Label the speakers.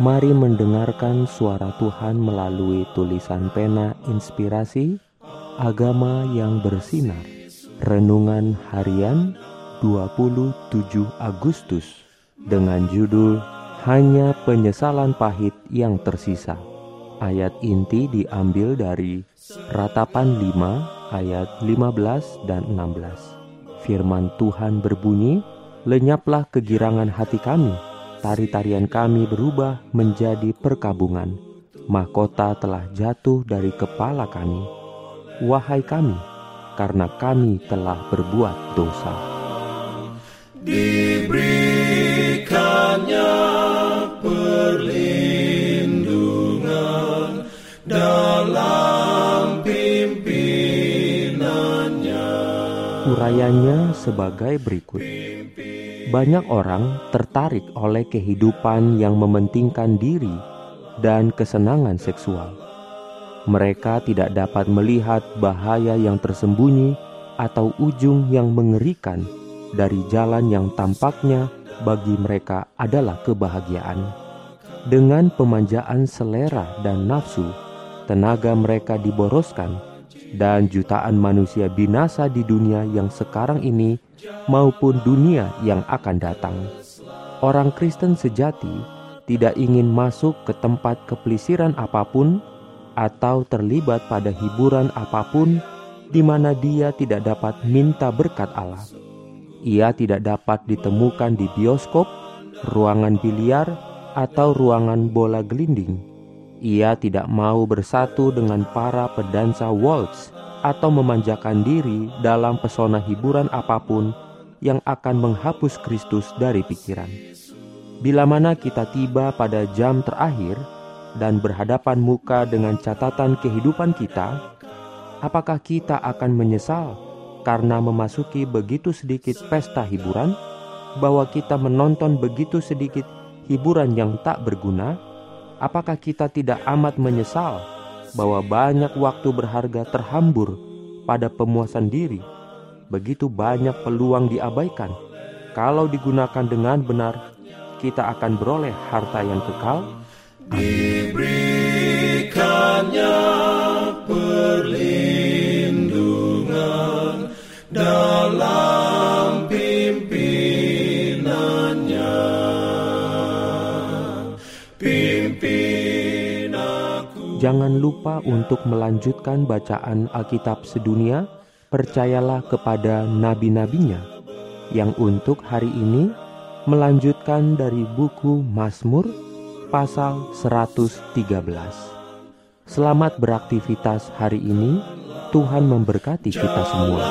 Speaker 1: Mari mendengarkan suara Tuhan melalui tulisan pena inspirasi Agama yang bersinar. Renungan harian 27 Agustus Dengan judul Hanya penyesalan pahit yang tersisa. Ayat inti diambil dari Ratapan 5 ayat 15 dan 16 Firman Tuhan berbunyi Lenyaplah kegirangan hati kami tari-tarian kami berubah menjadi perkabungan. Mahkota telah jatuh dari kepala kami. Wahai kami, karena kami telah berbuat dosa.
Speaker 2: Diberikannya perlindungan dalam pimpinannya.
Speaker 1: Urayanya sebagai berikut. Banyak orang tertarik oleh kehidupan yang mementingkan diri dan kesenangan seksual. Mereka tidak dapat melihat bahaya yang tersembunyi atau ujung yang mengerikan dari jalan yang tampaknya bagi mereka adalah kebahagiaan. Dengan pemanjaan selera dan nafsu, tenaga mereka diboroskan, dan jutaan manusia binasa di dunia yang sekarang ini maupun dunia yang akan datang. Orang Kristen sejati tidak ingin masuk ke tempat kepelisiran apa pun atau terlibat pada hiburan apa pun di mana dia tidak dapat minta berkat Allah. Ia tidak dapat ditemukan di bioskop, ruangan biliar, atau ruangan bola gelinding. Ia tidak mau bersatu dengan para pedansa waltz atau memanjakan diri dalam pesona hiburan apa pun yang akan menghapus Kristus dari pikiran. Bila mana kita tiba pada jam terakhir dan berhadapan muka dengan catatan kehidupan kita, apakah kita akan menyesal karena memasuki begitu sedikit pesta hiburan, bahwa kita menonton begitu sedikit hiburan yang tak berguna? Apakah kita tidak amat menyesal bahwa banyak waktu berharga terhambur pada pemuasan diri begitu banyak peluang diabaikan. Kalau digunakan dengan benar, kita akan beroleh harta yang kekal.
Speaker 2: Diberikannya
Speaker 1: Jangan lupa untuk melanjutkan bacaan Alkitab sedunia percayalah kepada nabi-nabinya yang untuk hari ini melanjutkan dari buku Mazmur pasal 113. Selamat beraktivitas hari ini. Tuhan memberkati kita semua.